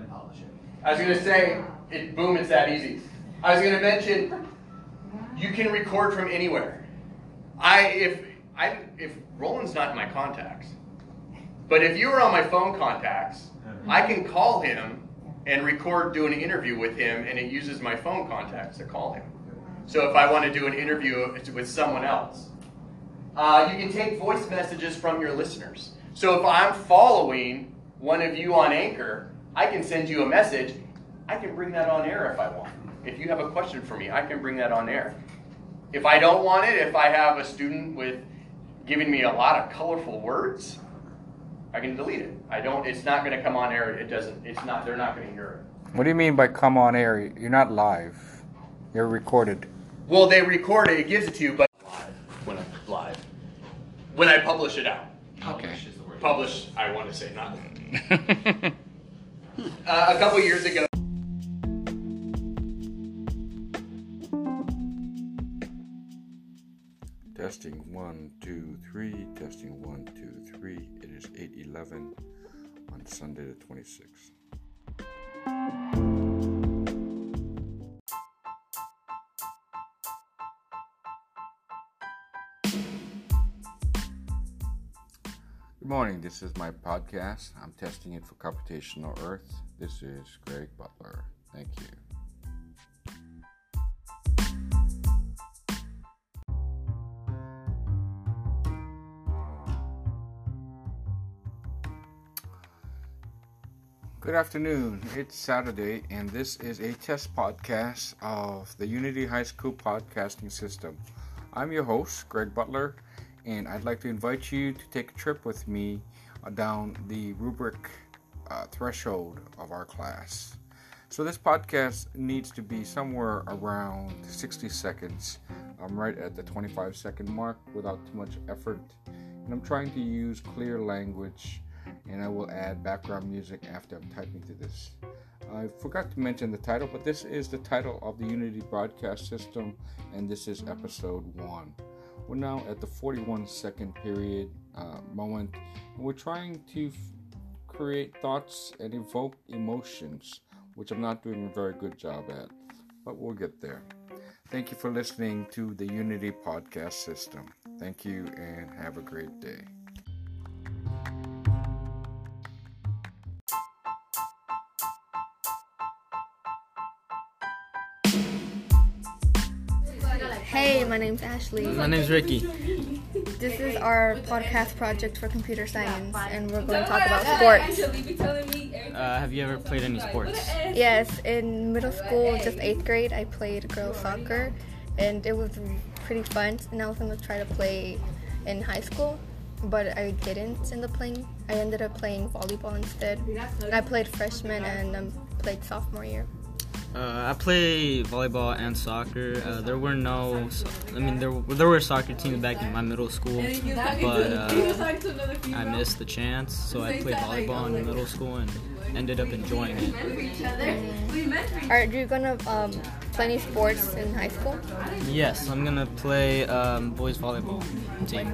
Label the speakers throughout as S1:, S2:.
S1: then publish it.
S2: I was gonna say, it, boom, it's that easy. I was gonna mention, you can record from anywhere. I if I if Roland's not in my contacts, but if you were on my phone contacts, I can call him and record do an interview with him, and it uses my phone contacts to call him. So if I want to do an interview with someone else, uh, you can take voice messages from your listeners. So if I'm following one of you on Anchor, I can send you a message. I can bring that on air if I want. If you have a question for me, I can bring that on air. If I don't want it, if I have a student with giving me a lot of colorful words, I can delete it. I don't. It's not going to come on air. It doesn't. It's not. They're not going to hear it.
S3: What do you mean by come on air? You're not live. You're recorded.
S2: Well, they record it. It gives it to you, but live when I'm live. When I publish it out.
S3: Okay.
S1: Publish is the word.
S2: Publish. I want to say not. uh, a couple years ago.
S3: Testing one, two, three. Testing one, two, three. It is 8 11 on Sunday the 26th. Good morning. This is my podcast. I'm testing it for computational Earth. This is Greg Beutler. Thank you. Good afternoon. It's Saturday, and this is a test podcast of the Unity High School podcasting system. I'm your host, Greg Beutler, and I'd like to invite you to take a trip with me uh, down the rubric uh, threshold of our class. So, this podcast needs to be somewhere around 60 seconds. I'm right at the 25 second mark without too much effort, and I'm trying to use clear language and I will add background music after I'm typing to this. I forgot to mention the title, but this is the title of the Unity Broadcast System, and this is episode one. We're now at the 41 second period uh, moment, and we're trying to f- create thoughts and evoke emotions, which I'm not doing a very good job at, but we'll get there. Thank you for listening to the Unity Podcast System. Thank you, and have a great day.
S4: Hey, my name's Ashley.
S5: My name's Ricky.
S4: This is our podcast project for computer science, and we're going to talk about sports.
S5: Uh, have you ever played any sports?
S4: Yes, in middle school, just eighth grade, I played girls soccer, and it was pretty fun. And I was going to try to play in high school, but I didn't end up playing. I ended up playing volleyball instead. I played freshman and um, played sophomore year.
S5: Uh, I play volleyball and soccer. Uh, there were no, I mean, there there were soccer teams back in my middle school, but uh, I missed the chance. So I played volleyball in middle school and ended up enjoying it.
S4: Are you going to um, play any sports in high school?
S5: Yes, I'm gonna play um, boys volleyball team.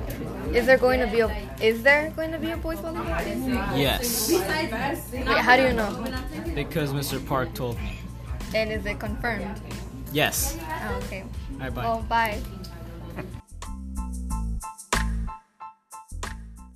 S4: Is there going to be a is there going to be a boys volleyball team?
S5: Yes,
S4: Wait, how do you know?
S5: because Mr. Park told me.
S4: And is it confirmed?
S5: Yes.
S4: Oh, okay.
S5: All right, bye.
S4: Well, bye.